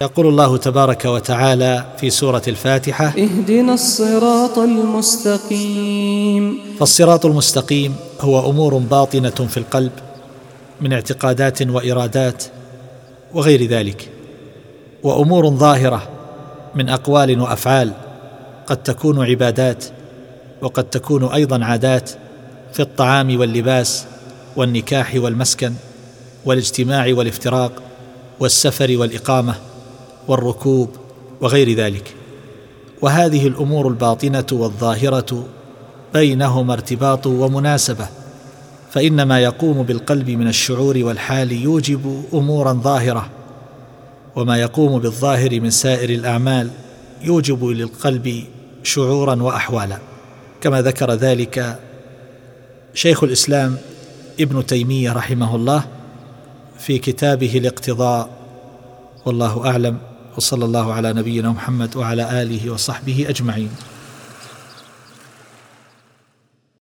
يقول الله تبارك وتعالى في سورة الفاتحة اهدنا الصراط المستقيم. فالصراط المستقيم هو أمور باطنة في القلب من اعتقادات وإرادات وغير ذلك وأمور ظاهرة من أقوال وأفعال قد تكون عبادات وقد تكون أيضا عادات في الطعام واللباس والنكاح والمسكن والاجتماع والافتراق والسفر والإقامة. والركوب وغير ذلك. وهذه الأمور الباطنة والظاهرة بينهما ارتباط ومناسبة فان ما يقوم بالقلب من الشعور والحال يوجب أمورا ظاهرة وما يقوم بالظاهر من سائر الأعمال يوجب للقلب شعورا وأحوالا. كما ذكر ذلك شيخ الإسلام ابن تيمية رحمه الله في كتابه الاقتضاء والله أعلم. وصلى الله على نبينا محمد وعلى آله وصحبه أجمعين.